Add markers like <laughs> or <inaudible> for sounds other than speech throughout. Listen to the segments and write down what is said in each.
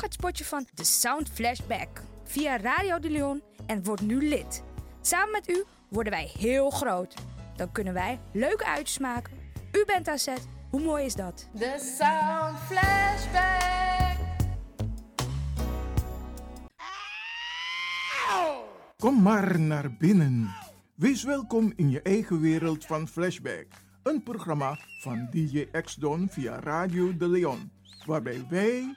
Volg het spotje van The Sound Flashback via Radio de Leon en word nu lid. Samen met u worden wij heel groot. Dan kunnen wij leuke uitjes maken. U bent aan zet. Hoe mooi is dat? The Sound Flashback. Kom maar naar binnen. Wees welkom in je eigen wereld van Flashback. Een programma van DJ X-Don via Radio de Leon. Waarbij wij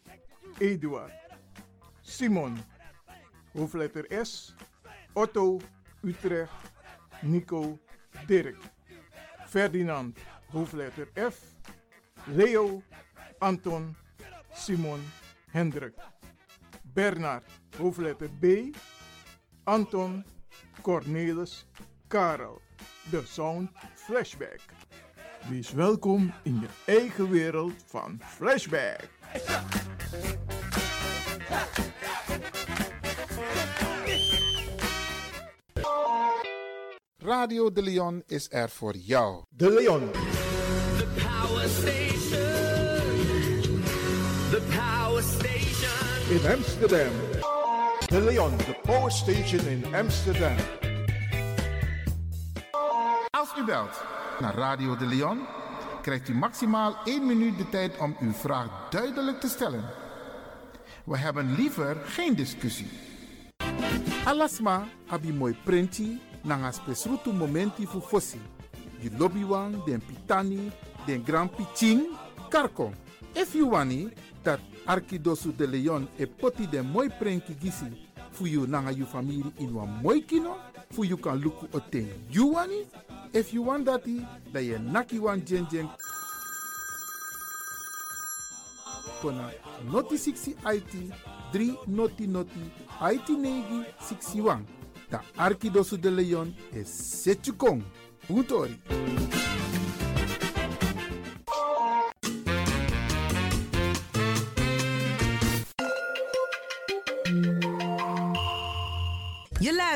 Eduard, Simon, hoofdletter S, Otto, Utrecht, Nico, Dirk, Ferdinand, hoofdletter F, Leo, Anton, Simon, Hendrik, Bernard, hoofdletter B, Anton, Cornelis, Karel. De Sound Flashback. Wees welkom in je eigen wereld van Flashback. Radio de Leon is er voor jou. De Leon. The power station. The power station. in Amsterdam. De Leon, the power station in Amsterdam. Als u belt naar Radio de Leon, krijgt u maximaal 1 minuut de tijd om uw vraag duidelijk te stellen. We hebben liever geen discussie. Alasma abi mooi printi nanga spesrutu momenti fu fossi. You lobby den pitani, den grand piching, karko. If you wani, dat Arkidosu de Leon e poti den mooi prenki gisi fu you nanga you family in wan mooi kino, fu you kan luku oten you wani. If you want dati, da ye naki wan jen jen kona noti 60 IT 3 noti noti IT negi 61. Da Arkidosu de Leon e setchukong. Puntori.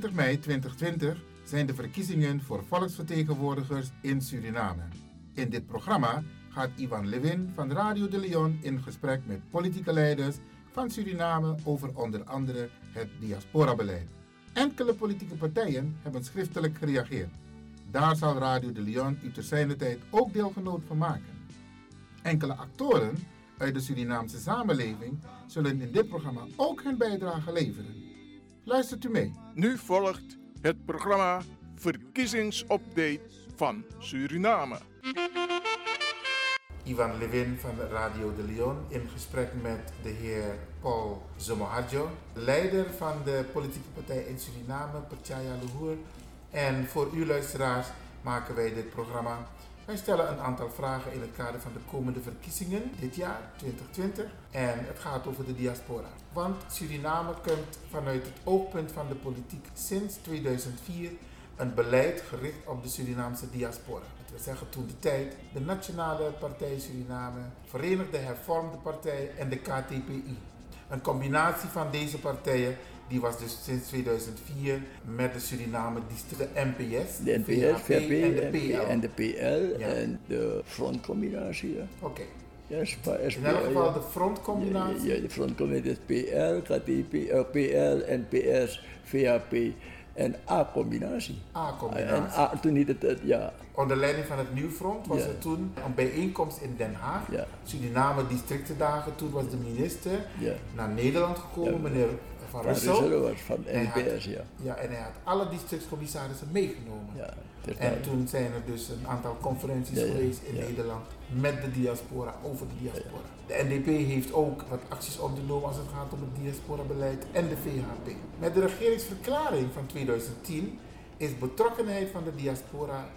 25 mei 2020 zijn de verkiezingen voor volksvertegenwoordigers in Suriname. In dit programma gaat Ivan Levin van Radio de Leon in gesprek met politieke leiders van Suriname over onder andere het diasporabeleid. Enkele politieke partijen hebben schriftelijk gereageerd. Daar zal Radio de Leon u te zijner tijd ook deelgenoot van maken. Enkele actoren uit de Surinaamse samenleving zullen in dit programma ook hun bijdrage leveren. Luistert u mee. Nu volgt het programma Verkiezingsupdate van Suriname. Ivan Levin van Radio de Leon in gesprek met de heer Paul Zomohadjo, leider van de politieke partij in Suriname, Percaya Luhur. En voor u luisteraars maken wij dit programma. Wij stellen een aantal vragen in het kader van de komende verkiezingen dit jaar, 2020. En het gaat over de diaspora. Want Suriname kent vanuit het oogpunt van de politiek sinds 2004 een beleid gericht op de Surinaamse diaspora. Dat wil zeggen toen de tijd de Nationale Partij Suriname, Verenigde Hervormde Partij en de KTPI. Een combinatie van deze partijen die was dus sinds 2004 met de Suriname de NPS, De NPS, VP en de PL. en de PL Ja. en de frontcombinatie. Ja. Oké, Ja, SPA, in elk geval ja. de frontcombinatie. Ja, de frontcombinatie is PL, KTP, eh, PL, NPS, VHP en A-combinatie. En A-combinatie. A, toen niet het, ja, Onder leiding van het Nieuw Front was Ja. er toen een bijeenkomst in Den Haag. Ja. Suriname districtendagen. Toen was de minister Ja. naar Nederland gekomen, meneer Van van Russel. Russel was van NPS, ja. Ja, en hij had alle districtscommissarissen meegenomen. ja En toen zijn er dus een aantal conferenties Ja, ja, geweest in. Nederland met de diaspora, over de diaspora. De NDP heeft ook wat acties ondernomen als het gaat om het diasporabeleid en de VHP. Met de regeringsverklaring van 2010 is betrokkenheid van de diaspora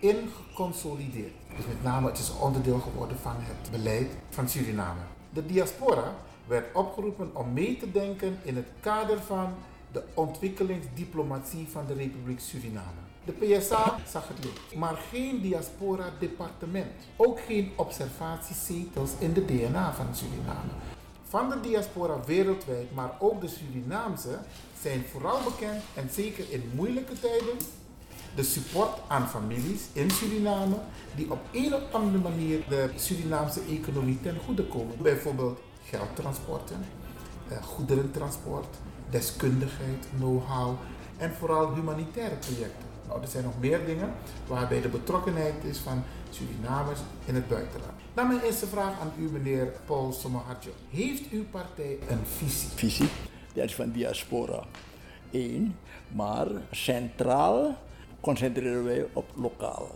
ingeconsolideerd. Dus met name het is onderdeel geworden van het beleid van Suriname. De diaspora werd opgeroepen om mee te denken in het kader van de ontwikkelingsdiplomatie van de Republiek Suriname. De PSA zag het licht, maar geen diaspora-departement. Ook geen observatiezetels in de DNA van Suriname. Van de diaspora wereldwijd, maar ook de Surinaamse, zijn vooral bekend en zeker in moeilijke tijden de support aan families in Suriname die op een of andere manier de Surinaamse economie ten goede komen. Bijvoorbeeld geldtransporten, eh, goederentransport, deskundigheid, know-how en vooral humanitaire projecten. Nou, er zijn nog meer dingen waarbij de betrokkenheid is van Surinamers in het buitenland. Dan mijn eerste vraag aan u, meneer Paul Somoharjo. Heeft uw partij een visie? visie, dat is van diaspora. Eén, maar centraal concentreren wij op lokaal.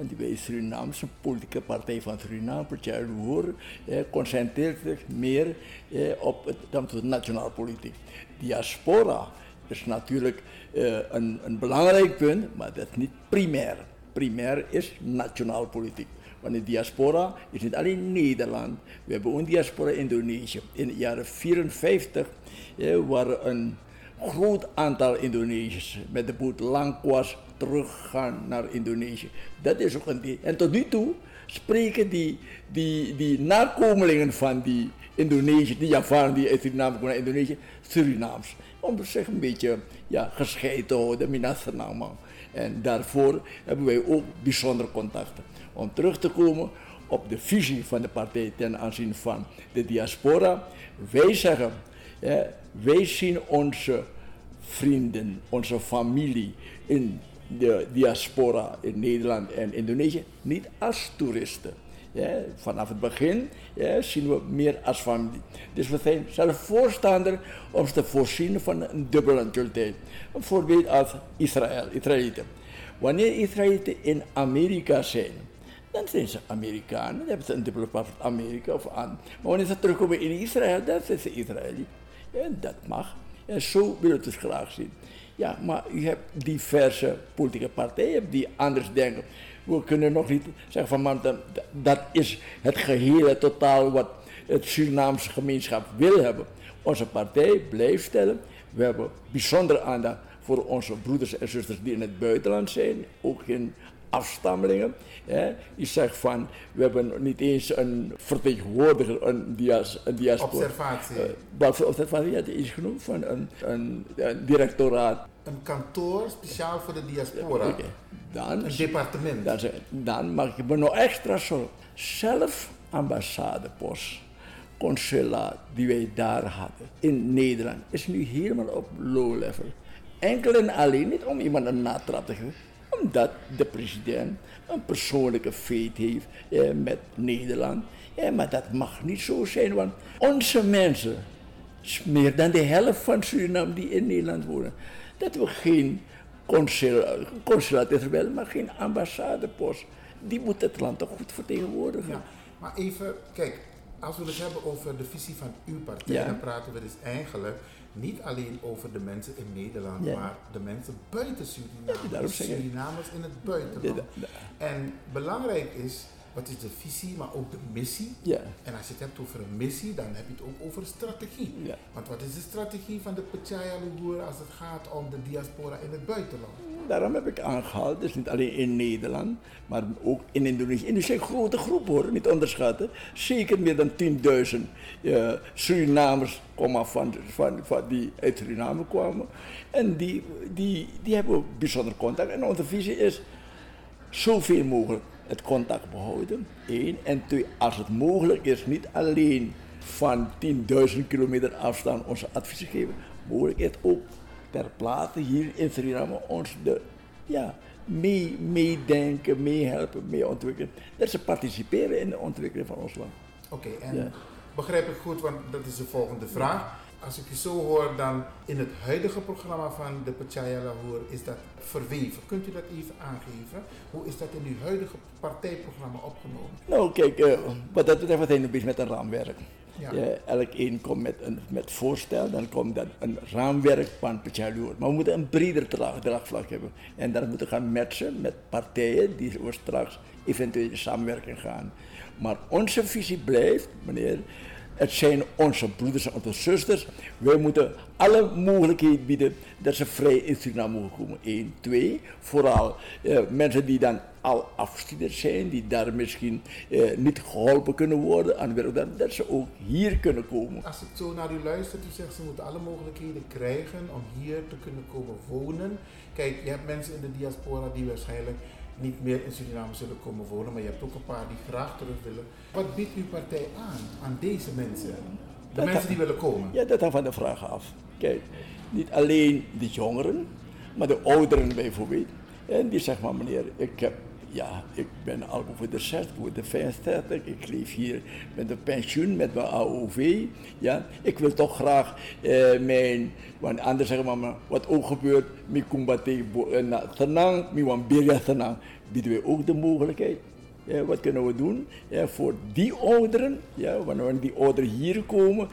Want wij Surinaamse politieke partij van Suriname, Partij Roer, eh, concentreert zich meer eh, op het, nationale politiek. Diaspora is natuurlijk eh, een, belangrijk punt, maar dat is niet primair. Primair is nationaal politiek. Want de diaspora is niet alleen Nederland. We hebben ook een diaspora in Indonesië. In de jaren 54 eh, waren een groot aantal Indonesiërs met de boot Langkwas teruggaan naar Indonesië. Dat is ook een ding. En tot nu toe spreken die, die, die nakomelingen van die Indonesiërs, die Javaren die uit Suriname komen naar Indonesië, Surinaams. Om zich een beetje ja, gescheiden te houden, Minasanama. En daarvoor hebben wij ook bijzondere contacten. Om terug te komen op de visie van de partij ten aanzien van de diaspora. Wij zeggen, wij zien onze vrienden, onze familie in de diaspora in Nederland en Indonesië niet als toeristen. Vanaf het begin zien we meer als familie. Dus we zijn zelf voorstander om te voorzien van een dubbele nationaliteit. Een voorbeeld als Israël, Israëlieten. Wanneer Israëlieten in Amerika zijn, dan zijn ze Amerikanen, dan hebben ze een dubbele paspoort Amerika of aan. Maar wanneer ze terugkomen in Israël, dan zijn ze Israëli. En dat mag. En zo willen we het graag zien. Ja, maar u hebt diverse politieke partijen die anders denken. We kunnen nog niet zeggen van man, dat, dat is het gehele totaal wat het Surinaamse gemeenschap wil hebben. Onze partij blijft stellen. We hebben bijzonder aandacht voor onze broeders en zusters die in het buitenland zijn, ook in afstammelingen. Hè. Je zegt van, we hebben niet eens een vertegenwoordiger, een, dias, een diaspora. Observatie. Uh, wat voor observatie had je iets genoemd? Van een, een, een directoraat. Een kantoor speciaal voor de diaspora. Dan, Een departement. dan, zeg- dan mag ik me nog extra zorgen. Zelf ambassadepost, consulaat die wij daar hadden in Nederland is nu helemaal op low level. Enkel en alleen niet om iemand een natrap te geven, omdat de president een persoonlijke feit heeft eh, met Nederland. Ja, maar dat mag niet zo zijn, want onze mensen, meer dan de helft van Suriname die in Nederland wonen, dat we geen consula- consulaat is wel, maar geen ambassadepost. Die moet het land toch goed vertegenwoordigen. Ja, maar even, kijk, als we het hebben over de visie van uw partij, Ja. dan praten we dus eigenlijk niet alleen over de mensen in Nederland, Ja. maar de mensen buiten Suriname. Ja. Surinamers in het buitenland. Ja, En belangrijk is, wat is de visie, maar ook de missie. Ja. En als je het hebt over een missie, dan heb je het ook over strategie. Want wat is de strategie van de Pachaya Luhur als het gaat om de diaspora in het buitenland? Daarom heb ik aangehaald, dus niet alleen in Nederland, maar ook in Indonesië. En zijn grote groepen hoor, niet onderschatten. Zeker meer dan 10.000 eh, Surinamers van, van, van die uit Suriname kwamen. En die, die, die hebben bijzonder contact. En onze visie is zoveel mogelijk het contact behouden. Eén. En twee, als het mogelijk is, niet alleen van 10.000 kilometer afstand onze adviezen geven, mogelijk is ook ter plaatse hier in Suriname ons de, ja, mee, meedenken, meehelpen, mee ontwikkelen. Dat ze participeren in de ontwikkeling van ons land. Oké, en Ja. Begrijp ik goed, want dat is de volgende vraag. Als ik je zo hoor, dan in het huidige programma van de Pachaya Lahore is dat verweven. Kunt u dat even aangeven? Hoe is dat in uw huidige partijprogramma opgenomen? Nou, kijk, eh, wat dat betreft, we zijn nu bezig met een raamwerk. Ja. Ja. elk een komt met een met voorstel, dan komt dat een raamwerk van Pichalur. Maar we moeten een breder draag, draagvlak hebben. En dat moeten we gaan matchen met partijen die we straks eventueel in samenwerking gaan. Maar onze visie blijft, meneer, het zijn onze broeders en onze zusters. Wij moeten alle mogelijkheden bieden dat ze vrij in Suriname mogen komen. Eén. Twee, vooral eh, mensen die dan al afgestudeerd zijn, die daar misschien eh, niet geholpen kunnen worden aan werk, dat, dat ze ook hier kunnen komen. Als ik zo naar u luister, u zegt ze moeten alle mogelijkheden krijgen om hier te kunnen komen wonen. Kijk, je hebt mensen in de diaspora die waarschijnlijk niet meer in Suriname zullen komen wonen, maar je hebt ook een paar die graag terug willen. Wat biedt uw partij aan, aan deze mensen? De Dat- mensen die willen komen? Ja, dat hangt van de vraag af. Kijk, niet alleen de jongeren, maar de ouderen bijvoorbeeld. En die zeggen maar, meneer, ik heb, ja, ik ben al over de 60, over de 65, ik leef hier met een pensioen, met mijn AOV. Ja, ik wil toch graag eh, mijn, want anders zeggen maar, wat ook gebeurt, mi kumbate na tenang, mi wan birja tenang, bieden we ook de mogelijkheid. Ja, wat kunnen we doen ja, voor die ouderen? Ja, wanneer die ouderen hier komen,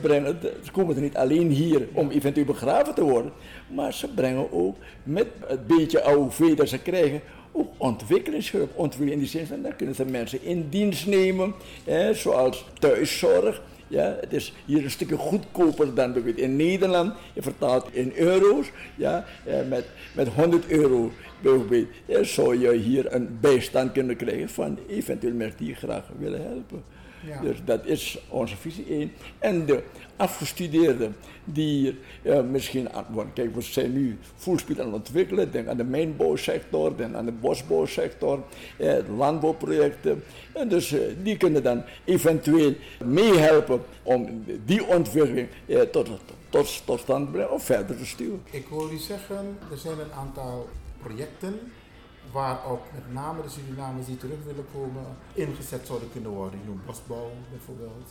brengen, ze komen ze niet alleen hier om eventueel begraven te worden, maar ze brengen ook met het beetje AOV dat ze krijgen, ook ontwikkelingshulp. Ontwikkeling in die zin van, dan kunnen ze mensen in dienst nemen, hè, zoals thuiszorg. Ja, het is hier een stukje goedkoper dan bijvoorbeeld in Nederland. Je vertaalt in euro's. Ja, eh, met, met 100 euro bijvoorbeeld ja, zou je hier een bijstand kunnen krijgen van eventueel mensen die je graag willen helpen. Ja. Dus dat is onze visie 1. En de afgestudeerden die ja, misschien aan, want kijk, we zijn nu voelspeed aan het ontwikkelen. Denk aan de mijnbouwsector, denk aan de bosbouwsector, eh, landbouwprojecten. En dus eh, die kunnen dan eventueel meehelpen om die ontwikkeling tot, tot, tot stand te brengen of verder te sturen. Ik hoor u zeggen, er zijn een aantal projecten waarop met name de Surinamers die terug willen komen ingezet zouden kunnen worden. Je noemt bosbouw bijvoorbeeld,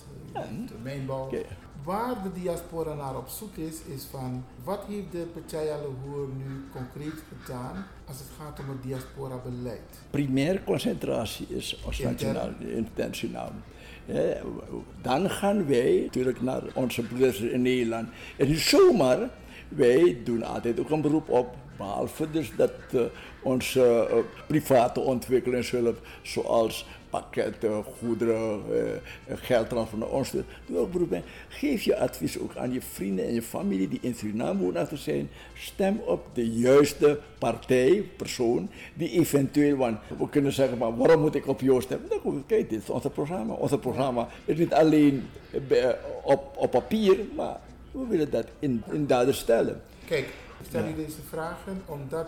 de mijnbouw. Oké. Waar de diaspora naar op zoek is, is van wat heeft de Pachaya Lahore nu concreet gedaan als het gaat om het diaspora-beleid? primair concentratie is Intern. nationaal, internationaal. Eh, Dan gaan wij natuurlijk naar onze broeders in Nederland. Is zomaar, wij doen altijd ook een beroep op, behalve dus dat uh, onze uh, private ontwikkelingshulp, zoals pakketten, goederen, geldtransfer naar ons, doe ook bij. Geef je advies ook aan je vrienden en je familie die in Suriname wonen zijn. Stem op de juiste partij, persoon, die eventueel, want we kunnen zeggen, maar waarom moet ik op jou stemmen? Nou goed, kijk, dit is ons programma. Ons programma is niet alleen op, op papier, maar we willen dat in, in daden stellen. Kijk, ik stel je deze vragen omdat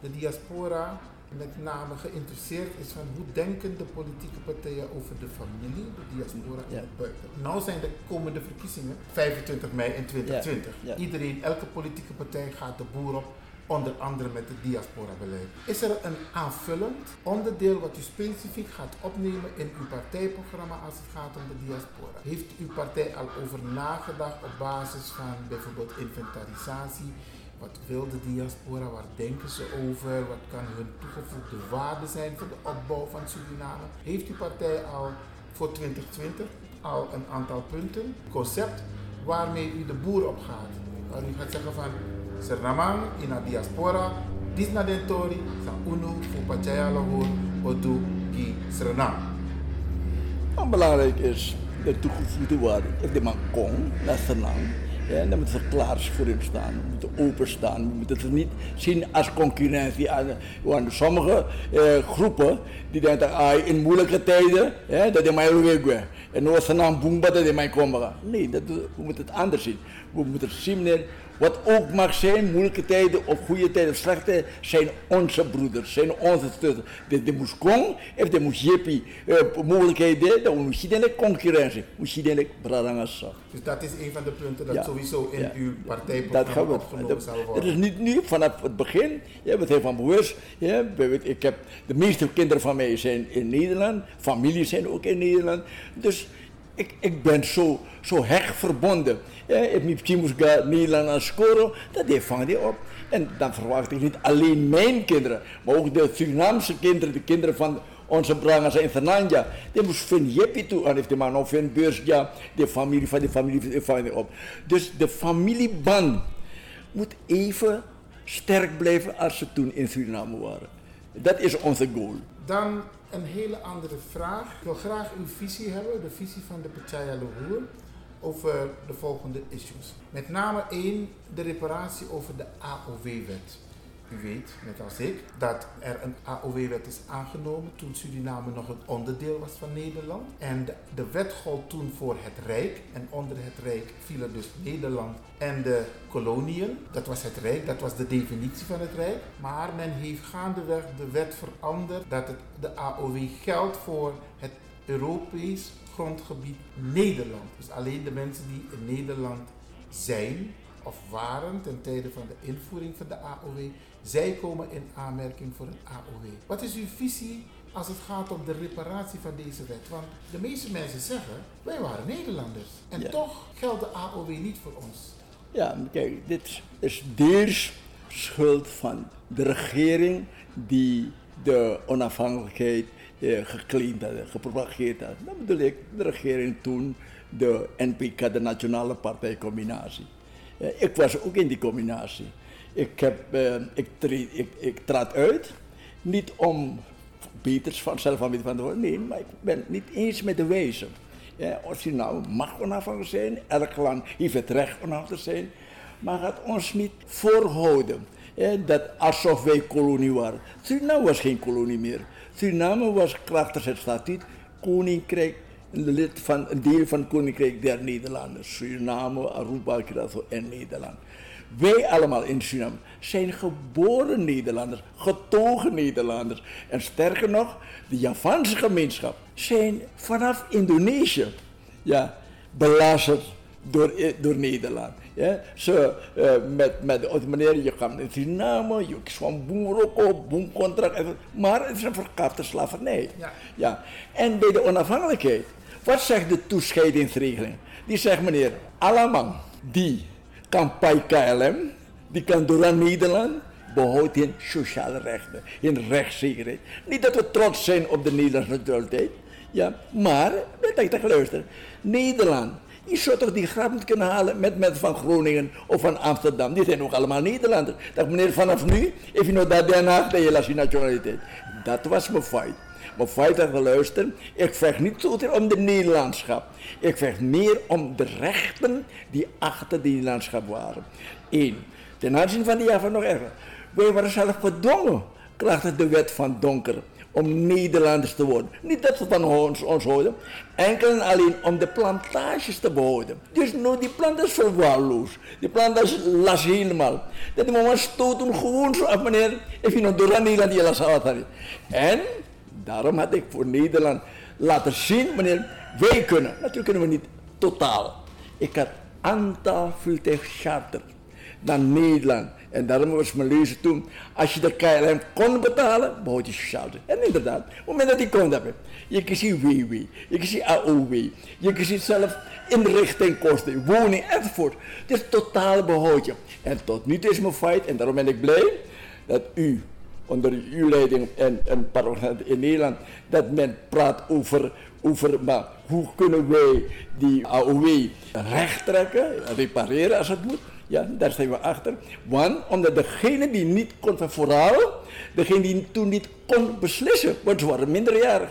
de diaspora met name geïnteresseerd is van hoe denken de politieke partijen over de familie, de diaspora en de buiten. Nou zijn de komende verkiezingen 25 mei in 2020. Ja, ja. Iedereen, elke politieke partij gaat de boer op, onder andere met het diaspora-beleid. Is er een aanvullend onderdeel wat u specifiek gaat opnemen in uw partijprogramma als het gaat om de diaspora? Heeft uw partij al over nagedacht op basis van bijvoorbeeld inventarisatie? Wat wil de diaspora? Waar denken ze over? Wat kan hun toegevoegde waarde zijn voor de opbouw van Suriname? Heeft uw partij al voor 2020 al een aantal punten, concept, waarmee u de boer opgaat? Waar u gaat zeggen van Sernamang in de diaspora, dis na dentori, sa unu voor Pachaya Lahore, odu ki Suriname. Wat belangrijk is, de toegevoegde waarde. De man naar Ja, dan moeten ze klaar voor hun staan. We moeten openstaan. We moeten het niet zien als concurrentie. Want sommige eh, groepen die denken ah, in moeilijke tijden, ja, dat is mijn weg. En nu is het een dat is mijn komen. Nee, dat, we moeten het anders zien. We moeten zien wat ook mag zijn, moeilijke tijden of goede tijden, slechte tijden, zijn onze broeders, zijn onze zusters. De, de moest of de moest jeppie uh, mogelijkheden, dan moet je de concurrentie, moet je bradangassa. Dus dat is een van de punten dat ja. sowieso in ja. uw partijprogramma opgenomen zal worden? Het is niet nu, vanaf het begin, ja, we zijn van bewust. Ja, ik heb, de meeste kinderen van mij zijn in Nederland, familie zijn ook in Nederland. Dus ik, ik ben zo, zo hecht verbonden. Ja, ik moest gaan Nederland aan scoren, dat vang die op. En dan verwacht ik niet alleen mijn kinderen, maar ook de Surinaamse kinderen, de kinderen van onze brangers in Fernanda. Die moest van Jeppie toe, en heeft die man of een beurs, ja, de familie van de familie van die op. Dus de familieband moet even sterk blijven als ze toen in Suriname waren. Dat is onze goal. Dan een hele andere vraag. Ik wil graag uw visie hebben, de visie van de Partij Lahore, over de volgende issues. Met name één, de reparatie over de AOW-wet. U weet, net als ik, dat er een AOW-wet is aangenomen toen Suriname nog een onderdeel was van Nederland. En de, wet gold toen voor het Rijk. En onder het Rijk vielen dus Nederland en de koloniën. Dat was het Rijk, dat was de definitie van het Rijk. Maar men heeft gaandeweg de wet veranderd dat het, de AOW geldt voor het Europees grondgebied Nederland. Dus alleen de mensen die in Nederland zijn of waren ten tijde van de invoering van de AOW zij komen in aanmerking voor een AOW. Wat is uw visie als het gaat om de reparatie van deze wet? Want de meeste mensen zeggen, wij waren Nederlanders. En toch geldt de AOW niet voor ons. Ja, kijk, dit is deels schuld van de regering die de onafhankelijkheid eh, geclaimd had, gepropageerd had. Dat bedoel ik, de regering toen, de NPK, de Nationale Partijcombinatie. Eh, ik was ook in die combinatie. Ik, heb, uh, ik, ik, ik trad uit, niet om beters van zelf aan van te worden, nee, maar ik ben niet eens met de wijze. Ja, of je nou mag onafhankelijk zijn, elk land heeft het recht onafhankelijk te zijn, maar gaat ons niet voorhouden dat alsof wij kolonie waren. Suriname was geen kolonie meer. Suriname was krachtens het statuut koninkrijk, lid van een deel van het koninkrijk der Nederlanders. Suriname, Aruba, Curaçao en Nederland. Wij allemaal in Suriname zijn geboren Nederlanders, getogen Nederlanders. En sterker nog, de Javaanse gemeenschap zijn vanaf Indonesië ja, belazerd door, eh, door Nederland. Ja, zo, uh, met, met meneer, je gaat in Suriname, je is van boenrokko, boencontract, maar het is een verkapte slavernij. Ja. Ja. En bij de onafhankelijkheid, wat zegt de toescheidingsregeling? Die zegt meneer, allemaal die bij KLM, die kan door Nederland, behoudt in sociale rechten, in rechtszekerheid. Niet dat we trots zijn op de Nederlandse neutraliteit, ja, maar, dat ik luisteren, Nederland Je zou toch die grap niet kunnen halen met mensen van Groningen of van Amsterdam. Die zijn ook allemaal Nederlanders. Dat meneer, vanaf nu, je nou dat Den Haag, nationaliteit. Dat was mijn feit. Mijn feit had geluisterd. Ik vecht niet zozeer om de Nederlandschap. Ik vecht meer om de rechten die achter die Nederlandschap waren. Eén. Ten aanzien van die jaren nog erger. Wij waren zelf gedwongen, krachtens de wet van donker, om Nederlanders te worden. Niet dat ze van ons, ons houden, enkel en alleen om de plantages te behouden. Dus nou, die plant is verwaarloosd. Die plant is las helemaal. Dat die man stoten gewoon zo af, meneer. Je nog door aan Nederland die las. En daarom had ik voor Nederland laten zien, meneer, wij kunnen. Natuurlijk kunnen we niet totaal. Ik had aantal vliegtuigcharter naar Nederland. En daarom was mijn lezen toen, als je de KLM kon betalen, behoud je sociaal. En inderdaad, op het moment dat je kon hebben, je kiest WW, je kiest AOW, je kiest zelf inrichtingkosten, woning enzovoort. Dus totaal behoud je. En tot nu toe is mijn feit, en daarom ben ik blij dat u onder uw leiding en een parlement in Nederland, dat men praat over, over maar hoe kunnen wij die AOW recht trekken, repareren als het moet. Ja, daar zijn we achter. Want omdat degene die niet kon, vooral degene die toen niet kon beslissen, want ze waren minderjarig.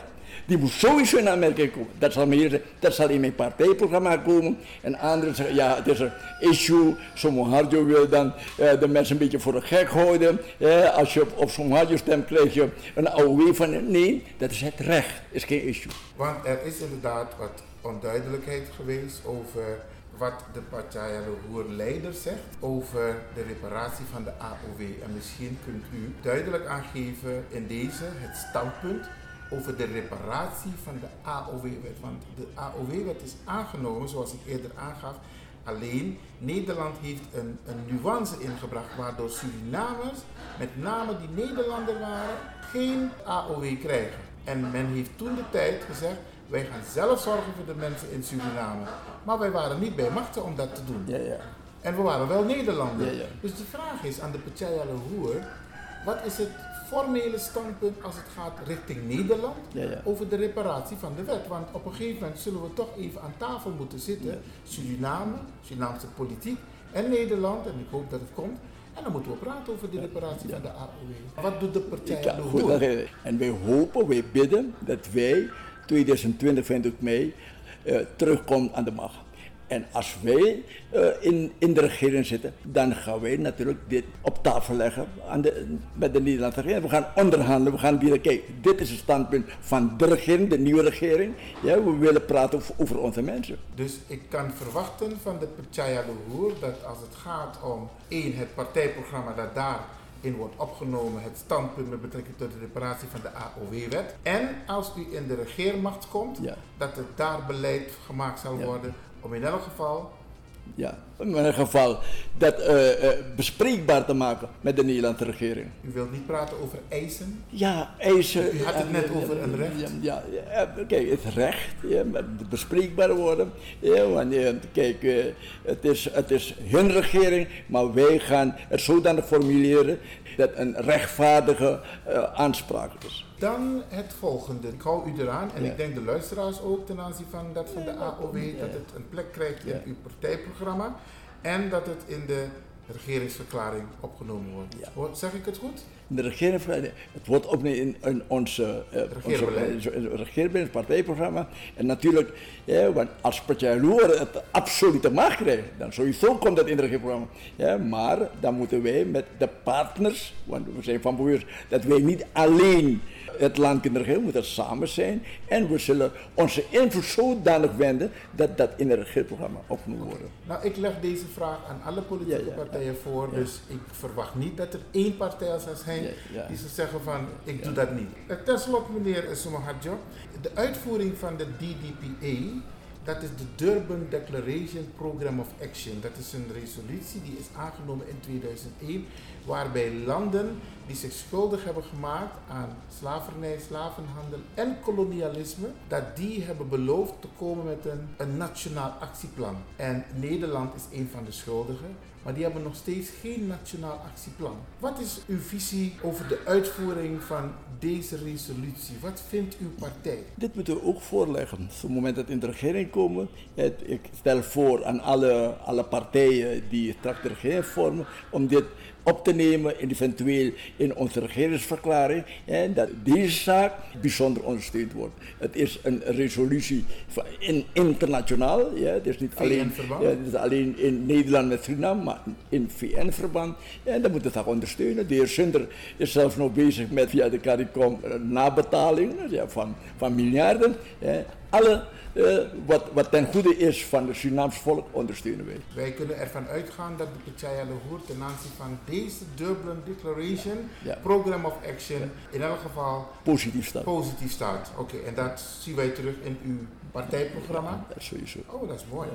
Die moet sowieso in aanmerking komen. Dat zal, meer, dat zal in mijn partijprogramma komen. En anderen zeggen, ja, het is een issue. Somoharjo wil dan eh, de mensen een beetje voor de gek houden. Eh, als je op, op Somoharjo stemt, krijg je een AOW van... Nee, dat is het recht. is geen issue. Want er is inderdaad wat onduidelijkheid geweest over wat de Partij Roer leider zegt over de reparatie van de AOW. En misschien kunt u duidelijk aangeven in deze het standpunt over de reparatie van de AOW-wet. Want de AOW-wet is aangenomen, zoals ik eerder aangaf. Alleen Nederland heeft een, een nuance ingebracht waardoor Surinamers, met name die Nederlander waren, geen AOW krijgen. En men heeft toen de tijd gezegd, wij gaan zelf zorgen voor de mensen in Suriname. Maar wij waren niet bij machten om dat te doen. Ja, ja. En we waren wel Nederlanders. Ja, ja. Dus de vraag is aan de Partij Roer, wat is het formele standpunt als het gaat richting Nederland Ja, ja. over de reparatie van de wet? Want op een gegeven moment zullen we toch even aan tafel moeten zitten. Suriname, Surinaamse politiek en Nederland, en ik hoop dat het komt. En dan moeten we praten over de reparatie van de AOW. Wat doet de Partij Ja, goed, en wij hopen, wij bidden dat wij 2020, 20 mei, eh, terugkomen aan de macht. En als wij eh, in, in de regering zitten, dan gaan wij natuurlijk dit op tafel leggen aan de, met de Nederlandse regering. We gaan onderhandelen, we gaan weer kijken. Dit is het standpunt van de regering, de nieuwe regering. Ja, we willen praten over, over onze mensen. Dus ik kan verwachten van de Roer dat als het gaat om één, het partijprogramma dat daarin wordt opgenomen, het standpunt met betrekking tot de reparatie van de AOW-wet. En als u in de regeermacht komt, Ja. dat er daar beleid gemaakt zal Ja. worden om in elk geval Ja, in ieder geval dat eh, eh, bespreekbaar te maken met de Nederlandse regering. U wilt niet praten over eisen. Ja, eisen. U had het net over een recht. Ja, ja, ja, kijk, het recht, ja, met bespreekbaar worden. Ja, want, eh, kijk, het, is, het is hun regering, maar wij gaan het zodanig formuleren dat een rechtvaardige eh, aanspraak is. Dan het volgende. Ik hou u eraan en Ja. ik denk de luisteraars ook ten aanzien van dat van de AOW, Ja. dat het een plek krijgt in Ja. uw partijprogramma en dat het in de regeringsverklaring opgenomen wordt. Zeg ik het goed? De regering, het wordt opgenomen in, in onze, regeerbeleid, partijprogramma. En natuurlijk, ja, want als Partij Loer het absolute macht krijgt, dan sowieso komt dat in het regeerprogramma. Ja, maar dan moeten wij met de partners, want we zijn van bewust dat wij niet alleen het land kunnen regeren, we moeten samen zijn. En we zullen onze invloed zodanig wenden dat dat in het regeerprogramma opgenomen wordt. Nou, ik leg deze vraag aan alle politieke Ja, ja, partijen voor, dus ik verwacht niet dat er één partij zal zijn die zal zeggen van ik doe dat niet. Eh, Ten slotte, meneer Sumaharjo, de uitvoering van de DDPA, dat is de Durban Declaration Program of Action. Dat is een resolutie die is aangenomen in 2001, waarbij landen die zich schuldig hebben gemaakt aan slavernij, slavenhandel en kolonialisme, dat die hebben beloofd te komen met een, een nationaal actieplan. En Nederland is een van de schuldigen, maar die hebben nog steeds geen nationaal actieplan. Wat is uw visie over de uitvoering van deze resolutie? Wat vindt uw partij? Dit moeten we ook voorleggen. Op het moment dat we in de regering komen, ik stel voor aan alle, alle partijen die straks de regering vormen, om dit op te nemen, eventueel in onze regeringsverklaring, dat deze zaak bijzonder ondersteund wordt. Het is een resolutie van in, internationaal, ja, het is niet alleen, ja, het is alleen in Nederland met Suriname, maar in VN-verband. En dan moet het ook ondersteunen. De heer Sunder is zelfs nog bezig met via de CARICOM nabetaling ja, van, van miljarden. Ja. Alle eh, wat, wat ten goede is van het Surinaams volk ondersteunen wij. Wij kunnen ervan uitgaan dat de Pachaya Lahore ten aanzien van deze Dublin Declaration, Ja. Program of Action, in elk geval Positief staan. positief staat. Oké, en dat zien wij terug in uw partijprogramma. Dat sowieso. Oh, dat is mooi.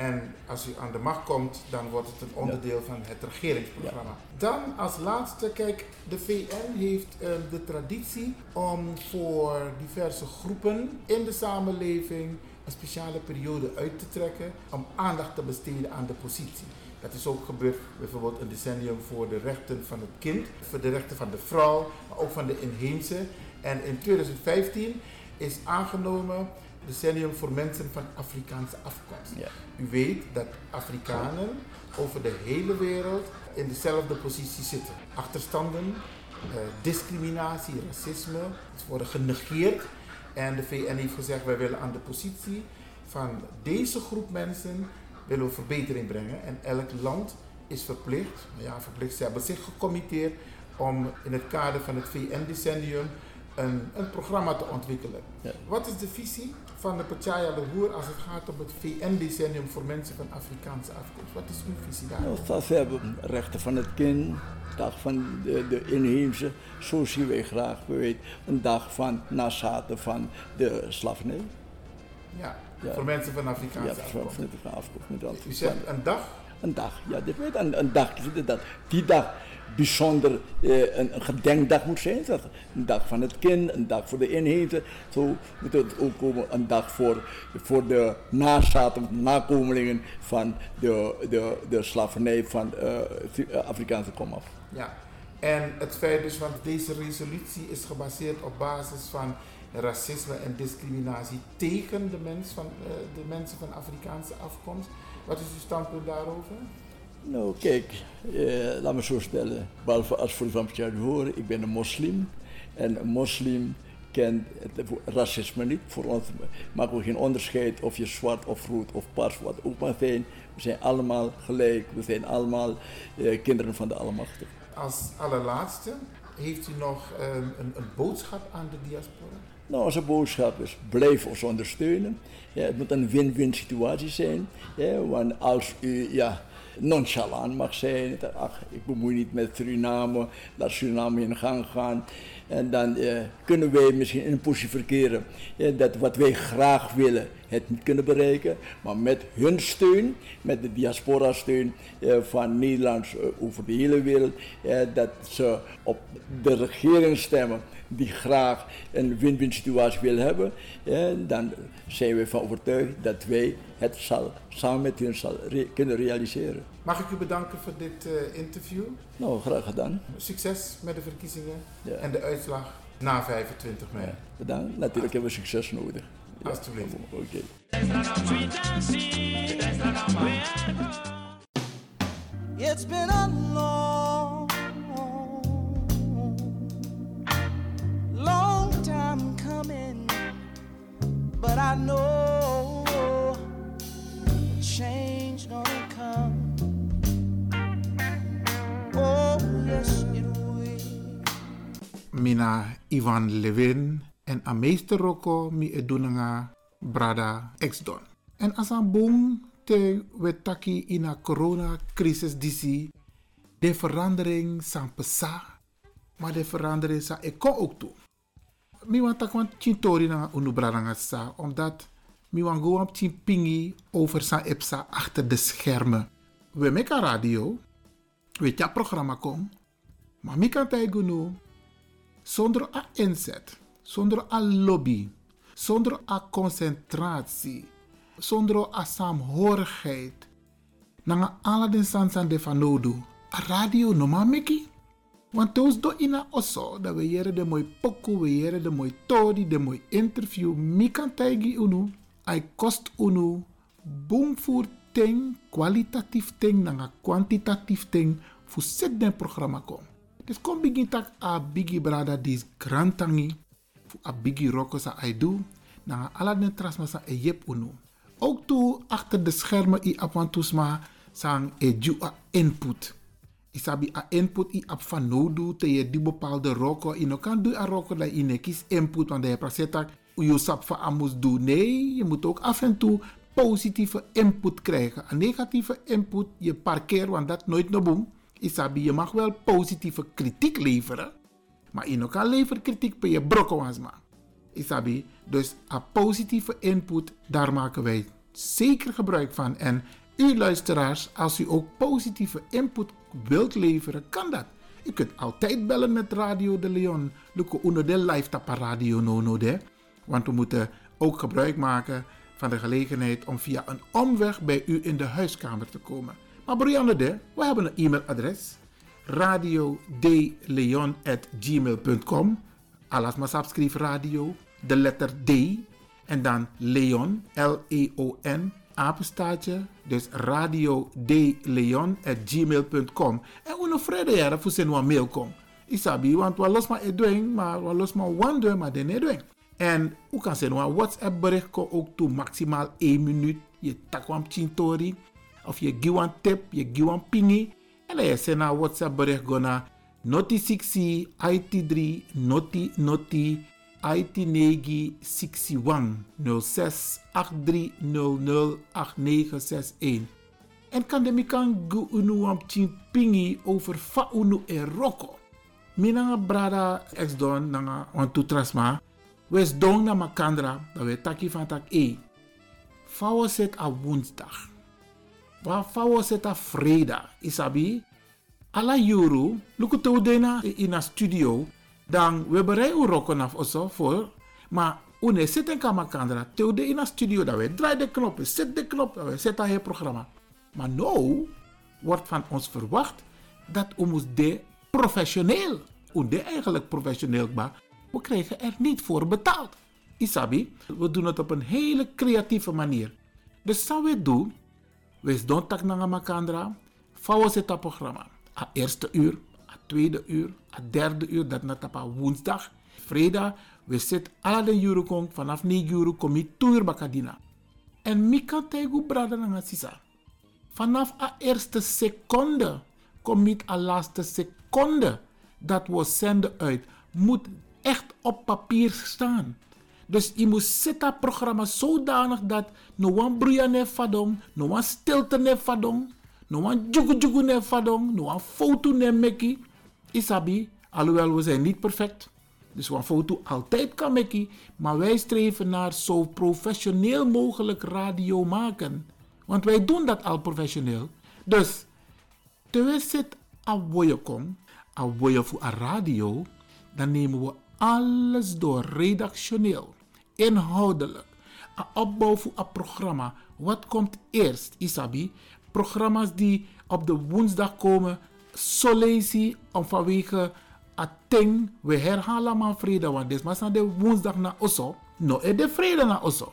En als u aan de macht komt, dan wordt het een onderdeel van het regeringsprogramma. Dan als laatste, kijk, de VN heeft eh, de traditie om voor diverse groepen in de samenleving een speciale periode uit te trekken om aandacht te besteden aan de positie. Dat is ook gebeurd bijvoorbeeld een decennium voor de rechten van het kind, voor de rechten van de vrouw, maar ook van de inheemse. En in 2015 is aangenomen decennium voor mensen van Afrikaanse afkomst. Ja. U weet dat Afrikanen over de hele wereld in dezelfde positie zitten. Achterstanden, eh, discriminatie, racisme, het worden genegeerd. En de VN heeft gezegd, wij willen aan de positie van deze groep mensen willen we verbetering brengen. En elk land is verplicht, nou ja, verplicht, ze hebben zich gecommitteerd om in het kader van het VN-decennium een, een programma te ontwikkelen. Ja. Wat is de visie van de Pachaya Lahore als het gaat om het VN-decennium voor mensen van Afrikaanse afkomst? Wat is uw visie daar? Nou, dat we hebben rechten van het kind, dag van de, de inheemse, zo zien wij graag, we weten, een dag van nazaten van de slavernij. Ja, Ja. voor mensen van Ja, Afrikaanse van, afkomst. van, van afkomst met dat. U zegt een dag? Een dag, ja, dit weet een, een dag, dat die dag bijzonder eh, een, gedenkdag moet zijn. Zeg. Een dag van het kind, een dag voor de inheemse. Zo moet het ook komen, een dag voor, voor de nazaten, nakomelingen van de, de, de slavernij van eh, Afrikaanse komaf. Ja. En het feit dus, want deze resolutie is gebaseerd op basis van racisme en discriminatie tegen de, mens van, de mensen van Afrikaanse afkomst. Wat is uw standpunt daarover? Nou, kijk, eh, laat me zo stellen. Behalve als voor van horen, ik ben een moslim. En een moslim kent het racisme niet. Voor ons maken we geen onderscheid of je zwart of rood of paars, wat ook maar zijn. We zijn allemaal gelijk. We zijn allemaal eh, kinderen van de Almachtige. Als allerlaatste, heeft u nog ehm, een, een boodschap aan de diaspora? Nou, onze boodschap is, blijf ons ondersteunen. Ja, het moet een win-win situatie zijn. Ja, want als u ja, nonchalant mag zijn, ach, ik bemoei niet met Suriname, laat Suriname in gang gaan. En dan eh, kunnen wij misschien in een positie verkeren dat wat wij graag willen, het niet kunnen bereiken. Maar met hun steun, met de diaspora steun eh, van Nederlands eh, over de hele wereld, dat ze op de regering stemmen die graag een win-win situatie wil hebben, eh, dan zijn we van overtuigd dat wij het zal, samen met hen zal re- kunnen realiseren. Mag ik u bedanken voor dit eh, interview? Nou, graag gedaan. Succes met de verkiezingen Ja. en de uitslag na 25 mei. Ja, bedankt. Natuurlijk hebben we succes nodig. Ja, Alsjeblieft. Oké. It's been a long, Know change gonna come. Oh, yes, it will. Mina Ivan Levin en a meester mi edunanga brada ex-don. En as een boom te wetaki in a corona crisis disi, de verandering san pesa, maar de verandering sa eko ook toe. Mi want tak want chintori na unu sa, omdat mi pingi over sa epsa achter de schermen. We meka radio, we tja programma kom, Maar mi kan tijgu nu, zonder a inzet, zonder a lobby, zonder a concentratie, zonder a saamhorigheid, nanga ala den sansan de fanodu, a radio no meki. Want toos do ina oso, dat we de mooi poku, we de mooi tori, de mooi interview, mi kan tijgi unu, ai kost unu, boomvoer ting, kwalitatief ting, nanga kwantitatief ting, fu set den programma kom. Dus kom begin tak a bigi brada dis grantangi, fu a bigi roko sa ai do, nanga ala den trasma sa e yep unu. Ook toe achter de schermen i apantusma sang e a input. Isabi a input i ap van nodu te je die bepaalde roko. Ino kan do a roko dat je kies input want je prasetak je sap van amus doen. Nee, je moet ook af en toe positieve input krijgen. Een negatieve input je parkeer want dat nooit no boom. Isabi je mag wel positieve kritiek leveren. Maar je kan leveren kritiek per je brokkenwansma. Isabi, dus a positieve input, daar maken wij zeker gebruik van. En u luisteraars, als u ook positieve input wilt leveren, kan dat. U kunt altijd bellen met Radio de Leon. Luko uno de live tapa radio no no de. Want we moeten ook gebruik maken van de gelegenheid om via een omweg bij u in de huiskamer te komen. Maar Brianne de, we hebben een e-mailadres. radiodeleon.gmail.com Alas maar subscribe radio, de letter D en dan Leon, L-E-O-N, apenstaartje, dus radio gmail.com En uno vrede jaren voor zijn mail kom. Isabi, want we los maar edwing, maar we los maar one maar den edwing. En u kan zijn een WhatsApp bericht ook toe maximaal 1 minuut. Je takwam chintori, of je giwan tip, je giwan pingi. En dan je zijn naar WhatsApp bericht go naar noti 6 IT3 noti noti IT negi 61 06 8300 8961. En kan de mikan gu unu am pingi over fa unu e roko. Minanga brada ex don nanga on tu trasma. Wes don na makandra dat we taki van tak e. Fawo set a woensdag. Wa fawo set a vrijdag. Isabi? Alla juru, luku to dena in a studio dan we bereiden rokken af osso voor. Maar une zit in kamakandra, teude in een studio, dat we draaien de knop, zet de knop, we zetten het programma. Maar nu wordt van ons verwacht dat we de professioneel, de eigenlijk professioneel, maar we krijgen er niet voor betaald. Isabi, we doen het op een hele creatieve manier. Dus zou we doen, we doen tak na makandra, vouwen zit dat programma. A eerste uur, tweede uur, het derde uur, dat na tapa woensdag. Vrijdag, we zitten alle de kong, vanaf 9 uur kom 2 uur bakadina. En mi kan tegen brada na sisa. Vanaf a eerste seconde kom je a laatste seconde dat we zenden uit, moet echt op papier staan. Dus je moet zitten programma zodanig dat no one bruya ne fadong, no one stilte ne fadong, no one jugu jugu ne fadong, no one foto ne meki. Isabi, alhoewel we zijn niet perfect. Dus een foto altijd kan maken. Maar wij streven naar zo professioneel mogelijk radio maken. Want wij doen dat al professioneel. Dus, terwijl zit aan woje voor een radio, dan nemen we alles door redactioneel, inhoudelijk, een opbouw voor een programma. Wat komt eerst, Isabi? Programma's die op de woensdag komen, solezi om vanwege a ting we herhalen maar vrede want dit maar de woensdag na osso no e de vrede na osso.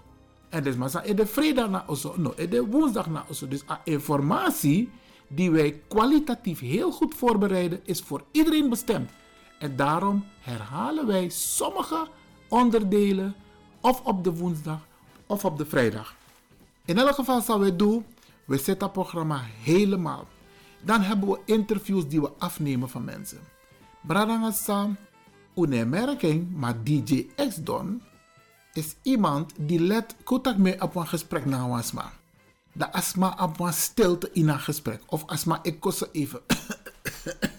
En dit maar e de vrede na osso no e de woensdag na osso. Dus a informatie die wij kwalitatief heel goed voorbereiden is voor iedereen bestemd. En daarom herhalen wij sommige onderdelen of op de woensdag of op de vrijdag. In elk geval zal we doen we zetten programma helemaal dan hebben we interviews die we afnemen van mensen. Bradangasa, een merking, maar DJ X Don is iemand die let kotak mee op een gesprek na asma. De asma op een stilte in een gesprek. Of asma ik kost even.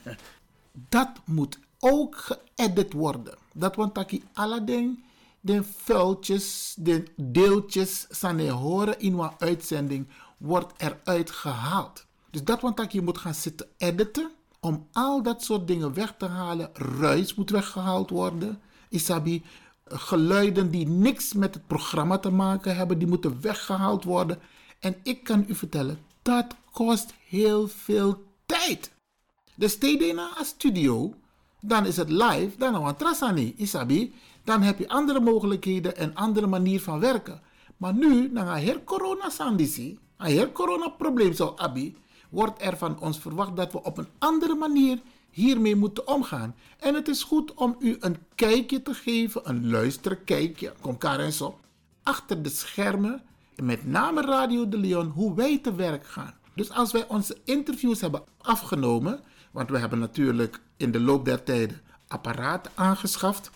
<coughs> dat moet ook geëdit worden. Dat want taki Aladdin de vuiltjes, de deeltjes, zijn horen in een uitzending, wordt eruit gehaald. Dus dat want je moet gaan zitten editen om al dat soort dingen weg te halen. Ruis moet weggehaald worden. Isabi, geluiden die niks met het programma te maken hebben, die moeten weggehaald worden. En ik kan u vertellen, dat kost heel veel tijd. Dus naar een studio, dan is het live, dan een trasani, isabi. Dan heb je andere mogelijkheden en andere manier van werken. Maar nu, na een heel corona sandisi, een heel corona probleem zo abi, wordt er van ons verwacht dat we op een andere manier hiermee moeten omgaan. En het is goed om u een kijkje te geven, een luisterkijkje, kom en zo, achter de schermen, met name Radio de Leon, hoe wij te werk gaan. Dus als wij onze interviews hebben afgenomen, want we hebben natuurlijk in de loop der tijden apparaten aangeschaft.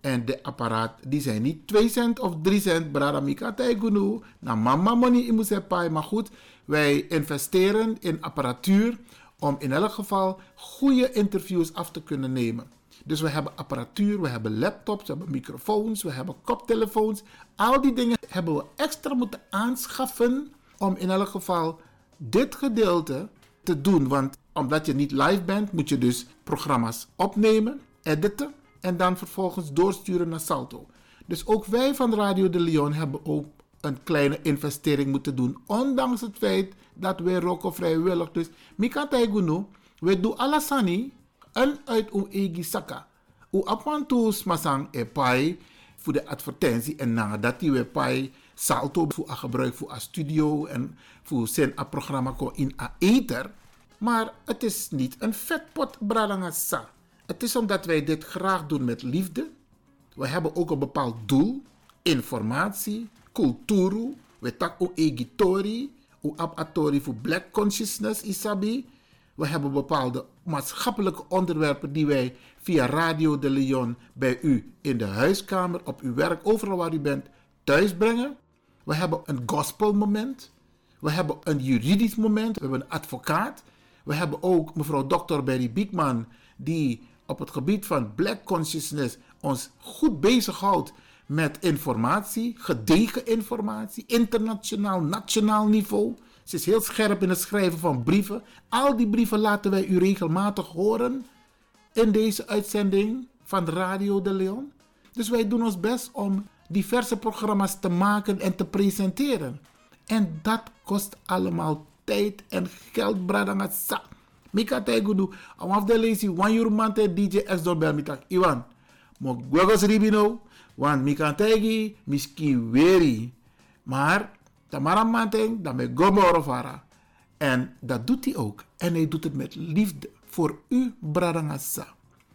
En de apparaat, die zijn niet 2 cent of 3 cent, braramika taigunu, na mama money imusepai. Maar goed, wij investeren in apparatuur om in elk geval goede interviews af te kunnen nemen. Dus we hebben apparatuur, we hebben laptops, we hebben microfoons, we hebben koptelefoons. Al die dingen hebben we extra moeten aanschaffen om in elk geval dit gedeelte te doen. Want omdat je niet live bent, moet je dus programma's opnemen, editen en dan vervolgens doorsturen naar Salto. Dus ook wij van Radio de Leon hebben ook een kleine investering moeten doen. Ondanks het feit dat wij roken vrijwillig. Dus Mika Taigunu, we doen alasani en uit uw egi saka. U apwantus masang e pai voor de advertentie en nadat die we pai salto voor a gebruik voor a studio en voor zijn a programma ko in a ether. Maar het is niet een vetpot bralangasa. Het is omdat wij dit graag doen met liefde. We hebben ook een bepaald doel, informatie, cultuur, we tak o egitori, o abatori voor black consciousness isabi. We hebben bepaalde maatschappelijke onderwerpen die wij via Radio de Leon bij u in de huiskamer, op uw werk, overal waar u bent, thuis brengen. We hebben een gospelmoment. We hebben een juridisch moment. We hebben een advocaat. We hebben ook mevrouw Dr. Berry Biekman, die op het gebied van black consciousness ons goed bezighoudt met informatie, gedegen informatie, internationaal, nationaal niveau. Ze is heel scherp in het schrijven van brieven. Al die brieven laten wij u regelmatig horen in deze uitzending van Radio de Leon. Dus wij doen ons best om diverse programma's te maken en te presenteren. En dat kost allemaal tijd en geld, bradangasa. Mika tegudu, am af de lazy one euro mante DJ S doorbel mitak. Iwan, mo ribino, want Mika tegi miski weri. Maar, tamara manteng, dan me gomoro vara. En dat doet hij ook. En hij doet het met liefde voor u, bradangasa.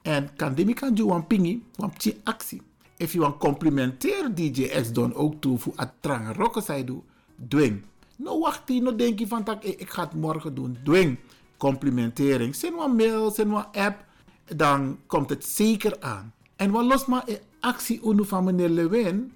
En kan demi kan je wan pingi, wan pti actie. If you want complimenteer DJ X don ook toe voor het trang rokken zij doet, dwing. No wacht no denk je van tak, ik ga het morgen doen. Dwing. Complimentering. Zend een mail, zend een app. Dan komt het zeker aan. En wat los maar een actie unu van meneer Lewin.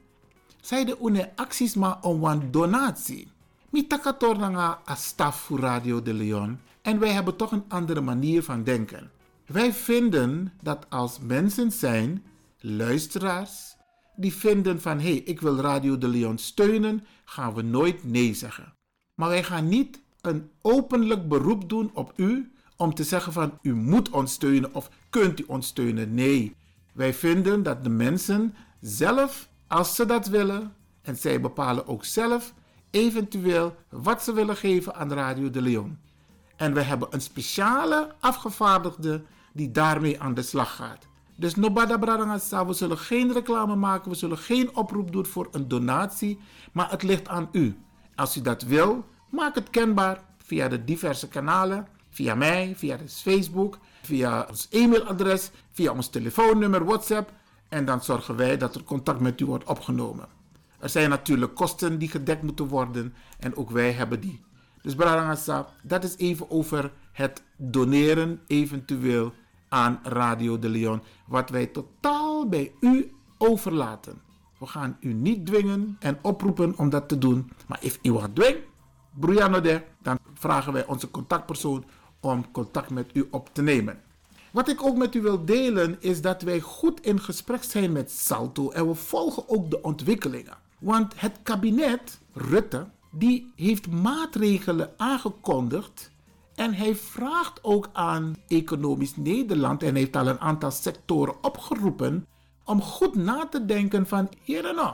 Zij de une acties maar om een donatie. Mi takator nga a staf voor Radio de Leon. En wij hebben toch een andere manier van denken. Wij vinden dat als mensen zijn, luisteraars, die vinden van hé, hey, ik wil Radio de Leon steunen, gaan we nooit nee zeggen. Maar wij gaan niet een openlijk beroep doen op u om te zeggen van u moet ons steunen of kunt u ons steunen. Nee, wij vinden dat de mensen zelf, als ze dat willen, en zij bepalen ook zelf eventueel wat ze willen geven aan Radio de Leon. En we hebben een speciale afgevaardigde die daarmee aan de slag gaat. Dus Nobada Bradangasa, we zullen geen reclame maken, we zullen geen oproep doen voor een donatie, maar het ligt aan u. Als u dat wil, maak het kenbaar via de diverse kanalen, via mij, via Facebook, via ons e-mailadres, via ons telefoonnummer, WhatsApp. En dan zorgen wij dat er contact met u wordt opgenomen. Er zijn natuurlijk kosten die gedekt moeten worden en ook wij hebben die. Dus Bradangasa, dat is even over het doneren eventueel aan Radio de Leon, wat wij totaal bij u overlaten. We gaan u niet dwingen en oproepen om dat te doen, maar als u wat dwingt, de, dan vragen wij onze contactpersoon om contact met u op te nemen. Wat ik ook met u wil delen is dat wij goed in gesprek zijn met Salto en we volgen ook de ontwikkelingen. Want het kabinet Rutte die heeft maatregelen aangekondigd En hij vraagt ook aan Economisch Nederland en heeft al een aantal sectoren opgeroepen om goed na te denken van hier en nou,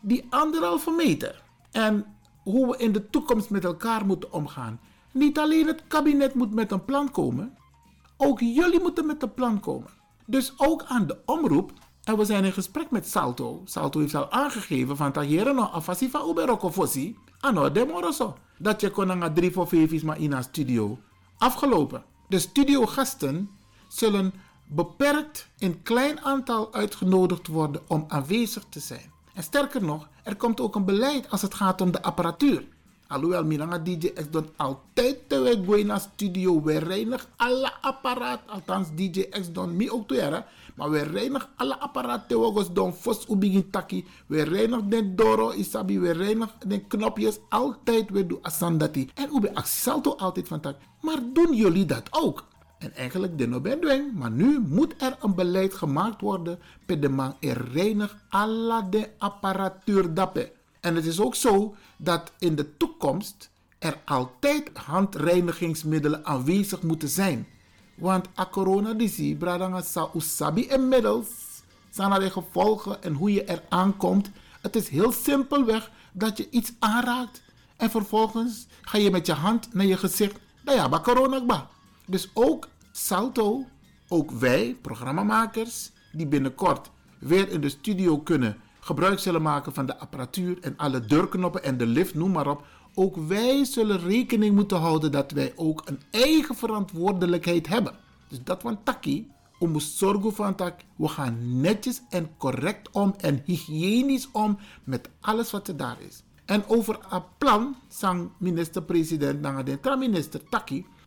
die anderhalve meter en hoe we in de toekomst met elkaar moeten omgaan. Niet alleen het kabinet moet met een plan komen, ook jullie moeten met een plan komen. Dus ook aan de omroep. En we zijn in gesprek met Salto. Salto heeft al aangegeven van dat hier nog afasi van Uberoko. Ano demoroso. Dat je kon naar drie voor vijf maar in een studio. Afgelopen. De studiogasten zullen beperkt in klein aantal uitgenodigd worden om aanwezig te zijn. En sterker nog, er komt ook een beleid als het gaat om de apparatuur. Alhoewel Minanga DJ X dan altijd te we naar studio. We reinigen alle apparaat. Althans DJ X dan mi ook te Maar we reinigen alle apparaat te don fos. We reinigen de doro isabi. We reinigen de knopjes. Altijd we doen asandati. En ube salto altijd van tak. Maar doen jullie dat ook? En eigenlijk de ben maar nu moet er een beleid gemaakt worden. Per de man er reinig alle de apparatuur dappen. En het is ook zo dat in de toekomst er altijd handreinigingsmiddelen aanwezig moeten zijn. Want a corona disi, bradanga sa usabi inmiddels, zijn de gevolgen en hoe je er aankomt. Het is heel simpelweg dat je iets aanraakt en vervolgens ga je met je hand naar je gezicht. Nou ja, corona ba. Dus ook Salto, ook wij, programmamakers, die binnenkort weer in de studio kunnen gebruik zullen maken van de apparatuur en alle deurknoppen en de lift, noem maar op. Ook wij zullen rekening moeten houden dat wij ook een eigen verantwoordelijkheid hebben. Dus dat van Taki, om zorgen van tak, we gaan netjes en correct om en hygiënisch om met alles wat er daar is. En over een plan, sang minister-president, naar de minister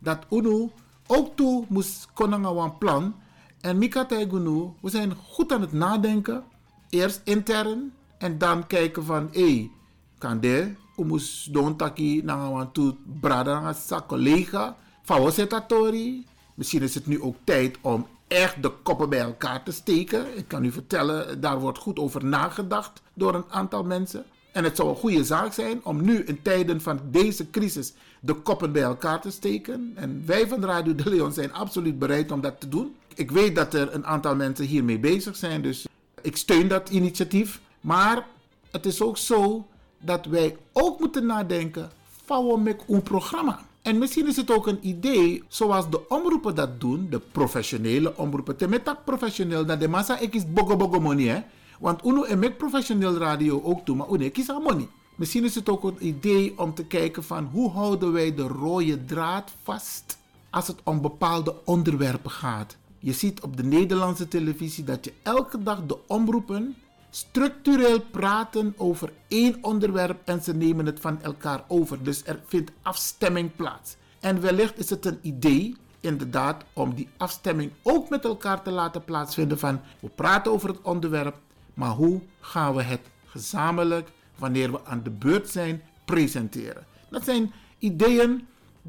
dat UNO ook toe moest konen een plan. En Mika Taigunu, we zijn goed aan het nadenken eerst intern en dan kijken van hé, hey, kan de umus don taki na wan tu brada sa collega fawosetatori. Misschien is het nu ook tijd om echt de koppen bij elkaar te steken. Ik kan u vertellen, daar wordt goed over nagedacht door een aantal mensen. En het zou een goede zaak zijn om nu in tijden van deze crisis de koppen bij elkaar te steken. En wij van Radio de Leon zijn absoluut bereid om dat te doen. Ik weet dat er een aantal mensen hiermee bezig zijn, dus ik steun dat initiatief. Maar het is ook zo dat wij ook moeten nadenken van met een programma. En misschien is het ook een idee, zoals de omroepen dat doen, de professionele omroepen. Met dat professioneel, dat de massa ik is bogo bogo money. Want uno en met professioneel radio ook doen, maar uno ik is money. Misschien is het ook een idee om te kijken van hoe houden wij de rode draad vast als het om bepaalde onderwerpen gaat. Je ziet op de Nederlandse televisie dat je elke dag de omroepen structureel praten over één onderwerp en ze nemen het van elkaar over. Dus er vindt afstemming plaats. En wellicht is het een idee, inderdaad, om die afstemming ook met elkaar te laten plaatsvinden van we praten over het onderwerp, maar hoe gaan we het gezamenlijk, wanneer we aan de beurt zijn, presenteren. Dat zijn ideeën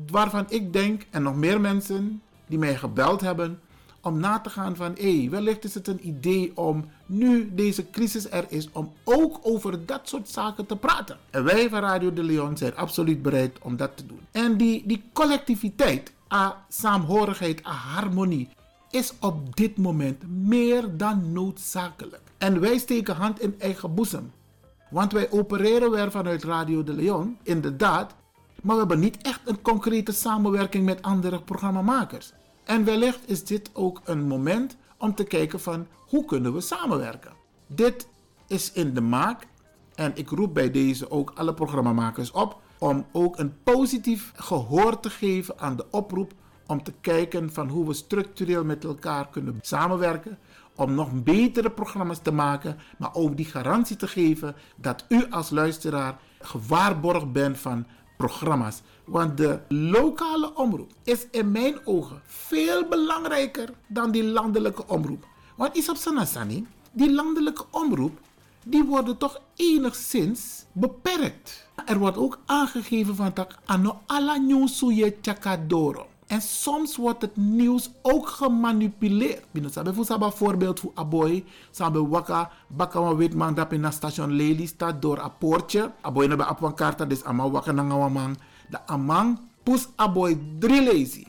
waarvan ik denk, en nog meer mensen die mij gebeld hebben, om na te gaan van hé, hey, wellicht is het een idee om nu deze crisis er is, om ook over dat soort zaken te praten. En wij van Radio de Leon zijn absoluut bereid om dat te doen. En die, die collectiviteit, a saamhorigheid, a harmonie, is op dit moment meer dan noodzakelijk. En wij steken hand in eigen boezem. Want wij opereren weer vanuit Radio de Leon, inderdaad, maar we hebben niet echt een concrete samenwerking met andere programmamakers. En wellicht is dit ook een moment om te kijken van hoe kunnen we samenwerken. Dit is in de maak en ik roep bij deze ook alle programmamakers op om ook een positief gehoor te geven aan de oproep om te kijken van hoe we structureel met elkaar kunnen samenwerken om nog betere programma's te maken, maar ook die garantie te geven dat u als luisteraar gewaarborgd bent van programma's. Want de lokale omroep is in mijn ogen veel belangrijker dan die landelijke omroep. Want is op Sanasani, die landelijke omroep, die worden toch enigszins beperkt. Er wordt ook aangegeven van dat ano nieuws je chakadoro. En soms wordt het nieuws ook gemanipuleerd. Binnen sabe fu voorbeeld voor aboy, sabe waka baka wit man dat in station Lely staat door een poortje. Aboy na ba apwan karta des ama waka na ngawamang. De amang Poes Aboy drie lazy.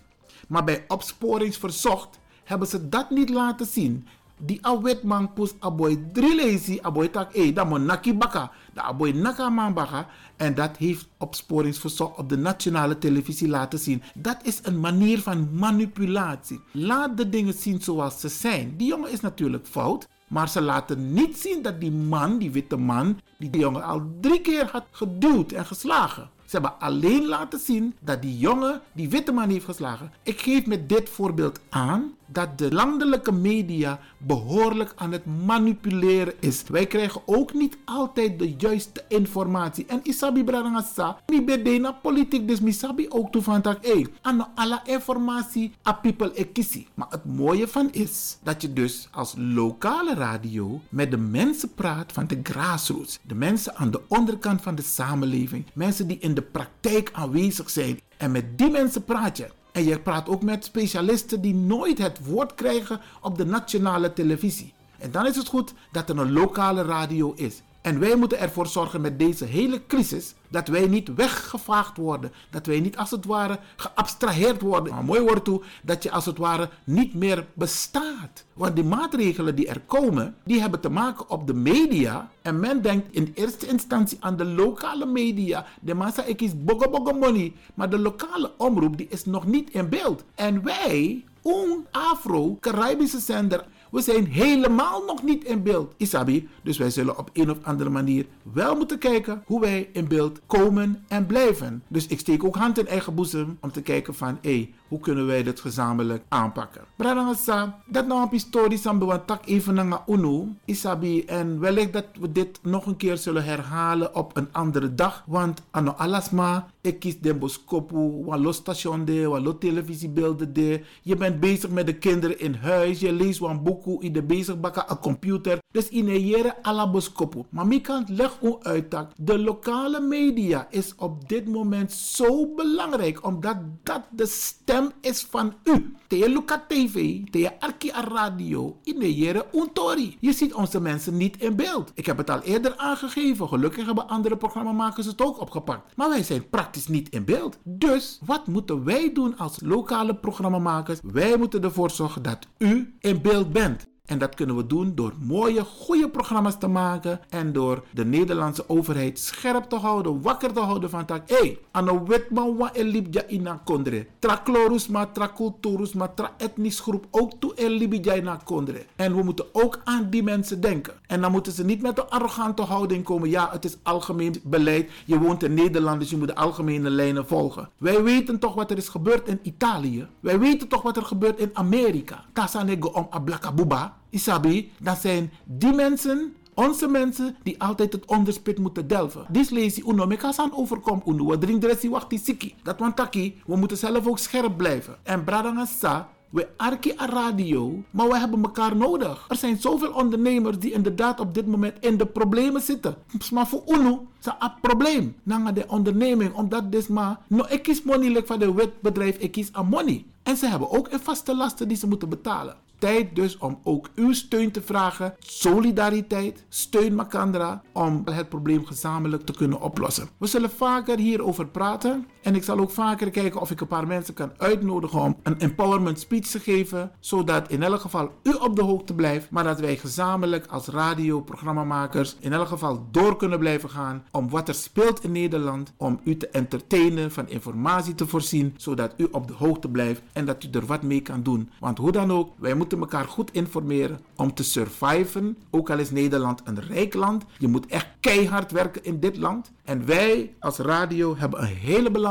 Maar bij opsporingsverzocht hebben ze dat niet laten zien. Die awet man pus aboy drie lazy aboy tak e dat mon naki baka. Da aboy naka man baka. En dat heeft opsporingsverzoek op de nationale televisie laten zien. Dat is een manier van manipulatie. Laat de dingen zien zoals ze zijn. Die jongen is natuurlijk fout. Maar ze laten niet zien dat die man, die witte man, die die jongen al drie keer had geduwd en geslagen. Ze hebben alleen laten zien dat die jongen die witte man heeft geslagen. Ik geef met dit voorbeeld aan dat de landelijke media behoorlijk aan het manipuleren is. Wij krijgen ook niet altijd de juiste informatie. En isabi bradangasa, mi bedena politiek, dus misabi ook toe van hey, aan alle informatie a people ekisi. Maar het mooie van is dat je dus als lokale radio met de mensen praat van de grassroots. De mensen aan de onderkant van de samenleving. Mensen die in de praktijk aanwezig zijn. En met die mensen praat je. En je praat ook met specialisten die nooit het woord krijgen op de nationale televisie. En dan is het goed dat er een lokale radio is. En wij moeten ervoor zorgen met deze hele crisis dat wij niet weggevaagd worden. Dat wij niet als het ware geabstraheerd worden. Maar mooi wordt toe dat je als het ware niet meer bestaat. Want die maatregelen die er komen, die hebben te maken op de media. En men denkt in eerste instantie aan de lokale media. De massa ik is bogo bogo money. Maar de lokale omroep die is nog niet in beeld. En wij, een Afro-Caribische zender we zijn helemaal nog niet in beeld, Isabi. Dus wij zullen op een of andere manier wel moeten kijken hoe wij in beeld komen en blijven. Dus ik steek ook hand in eigen boezem om te kijken van, hé, hey, hoe kunnen wij dit gezamenlijk aanpakken? Bradangasa, dat nou een historisch aan tak even naar UNO, Isabi. En wellicht dat we dit nog een keer zullen herhalen op een andere dag. Want ano alasma, ik kies den boskopu, wat station de, televisiebeelden de. Je bent bezig met de kinderen in huis, je leest een boek, je de bezig bakken een computer. Dus in een boskopu. Maar kan leg u uit dat de lokale media is op dit moment zo belangrijk, omdat dat de stem is van u. Te Luca TV, te Arki Radio, in Jere Untori. Je ziet onze mensen niet in beeld. Ik heb het al eerder aangegeven. Gelukkig hebben andere programmamakers het ook opgepakt. Maar wij zijn praktisch niet in beeld. Dus wat moeten wij doen als lokale programmamakers? Wij moeten ervoor zorgen dat u in beeld bent. En dat kunnen we doen door mooie, goede programma's te maken. En door de Nederlandse overheid scherp te houden, wakker te houden van tak. Hé, hey, ano wetman wa elibja ina kondre. Tra klorus ma, tra culturus ma, tra etnisch groep ook toe elibja ina kondre. En we moeten ook aan die mensen denken. En dan moeten ze niet met een arrogante houding komen. Ja, het is algemeen beleid. Je woont in Nederland, dus je moet de algemene lijnen volgen. Wij weten toch wat er is gebeurd in Italië. Wij weten toch wat er gebeurt in Amerika. Tasanego om ablakabuba. Isabi, dat zijn die mensen, onze mensen, die altijd het onderspit moeten delven. Dit lees je uno meka san overkom uno. We drinken de wacht siki. Dat want taki, we moeten zelf ook scherp blijven. En bradangasa, we arki a radio, maar we hebben elkaar nodig. Er zijn zoveel ondernemers die inderdaad op dit moment in de problemen zitten. Maar voor UNO is een probleem. Na de onderneming, omdat dit maar... No, ik kies money van de wetbedrijf, ik kies money. En ze hebben ook een vaste lasten die ze moeten betalen tijd dus om ook uw steun te vragen. Solidariteit, steun Makandra om het probleem gezamenlijk te kunnen oplossen. We zullen vaker hierover praten en ik zal ook vaker kijken of ik een paar mensen kan uitnodigen om een empowerment speech te geven, zodat in elk geval u op de hoogte blijft, maar dat wij gezamenlijk als radioprogrammamakers in elk geval door kunnen blijven gaan om wat er speelt in Nederland, om u te entertainen, van informatie te voorzien, zodat u op de hoogte blijft en dat u er wat mee kan doen. Want hoe dan ook, wij moeten elkaar goed informeren om te surviven. Ook al is Nederland een rijk land. Je moet echt keihard werken in dit land. En wij als radio hebben een hele belangrijke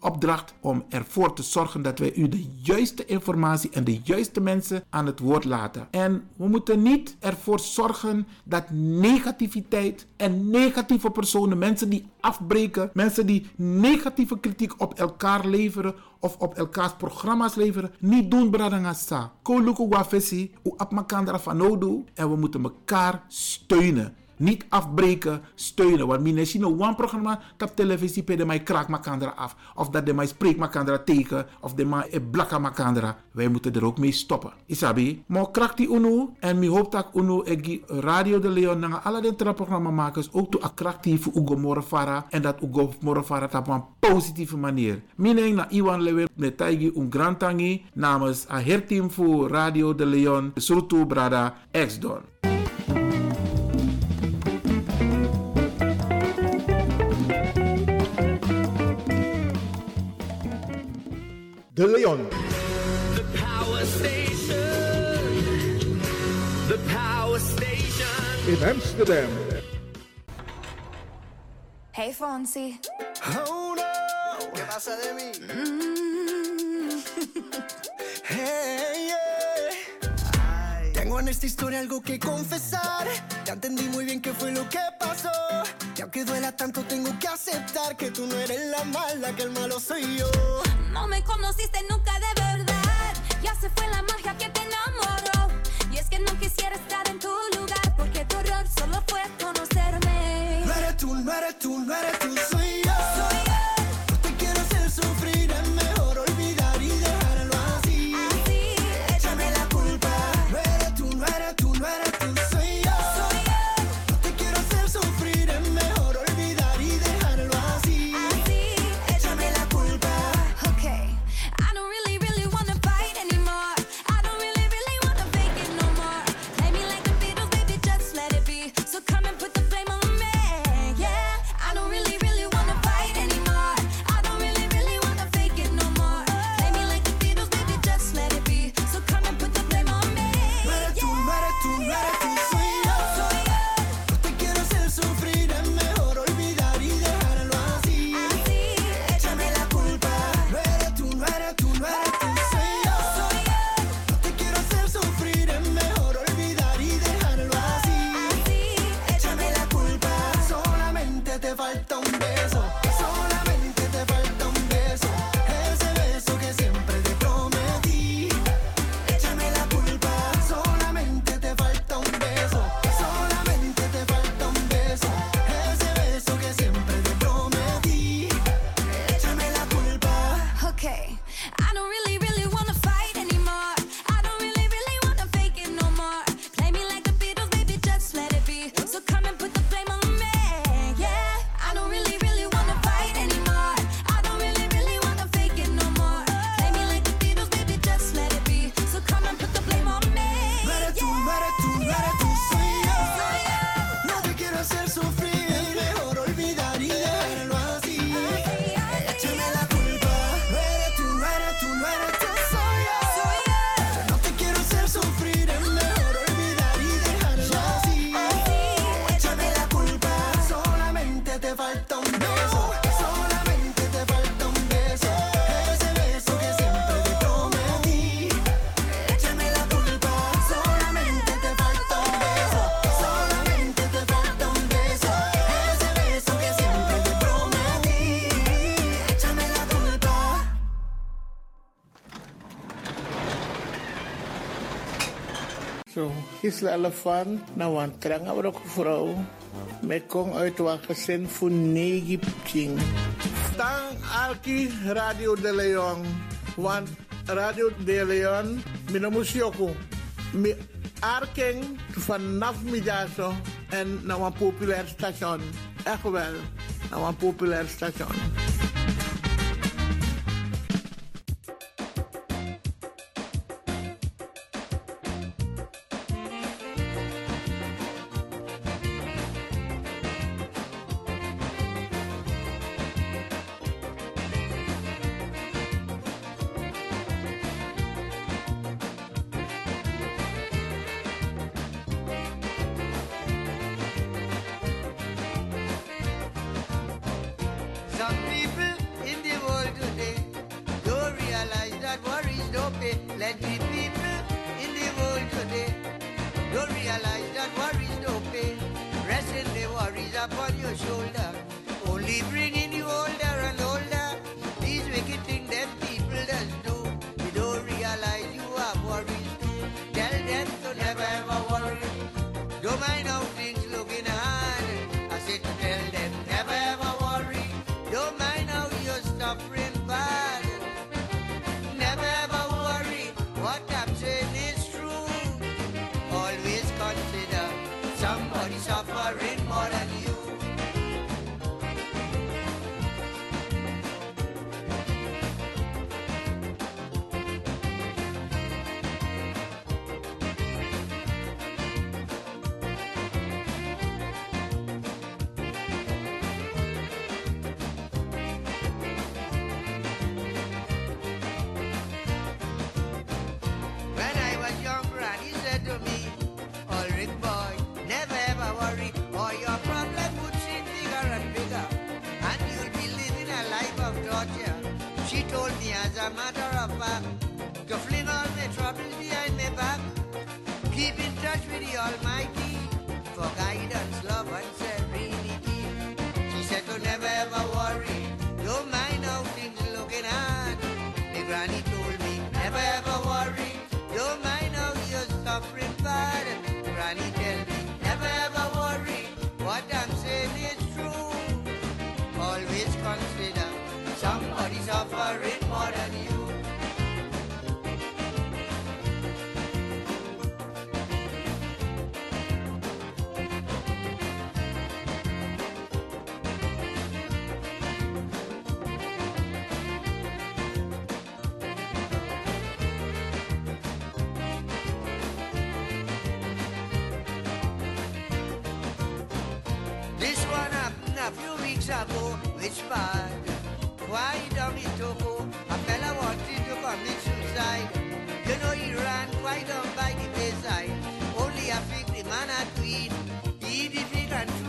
opdracht om ervoor te zorgen dat wij u de juiste informatie en de juiste mensen aan het woord laten. En we moeten niet ervoor zorgen dat negativiteit en negatieve personen, mensen die afbreken, mensen die negatieve kritiek op elkaar leveren of op elkaars programma's leveren, niet doen bradangasa. Ko luku wafesi, u en we moeten elkaar steunen. Niet afbreken, steunen. Want mine zien een programma op televisie pe de mij kraak makandra af. Of dat de mij spreek makandra tegen. Of de mij blakka makandra. Wij moeten er ook mee stoppen. Isabi, maar krak die UNO. En mi hoop dat UNO egi Radio de Leon na alle de programma makers ook to attractief Ugo Morfara. En dat Ugo Morfara op een positieve manier. Mine na Iwan Lewe met Taigi un grand tangi namens a herteam voor Radio de Leon. Surtout Brada X-Don. De Leon. The Power Station. The Power Station. In Amsterdam. Hey Fonzie. Oh no, ¿qué pasa de mí? Mm-hmm. <laughs> hey, yeah. Tengo en esta historia algo que confesar. Ya entendí muy bien qué fue lo que pasó. Y aunque duela tanto, tengo que aceptar que tú no eres la mala, que el malo soy yo. No me conociste nunca de verdad. Ya se fue la magia que te enamoró. Y es que no quisiera estar en tu lugar. Porque tu error solo fue conocerme. No eres tú, no eres tú, no eres tú, soy Gisela Elefant, nou een trangabrok vrouw. Met kom uit gezin voor negen pching. Stang Alki Radio de Leon. Want Radio de Leon, minamus yoko. Mi arking vanaf middago en naar een populair station. Echt wel, naar een populair station. cannot Tweet. it.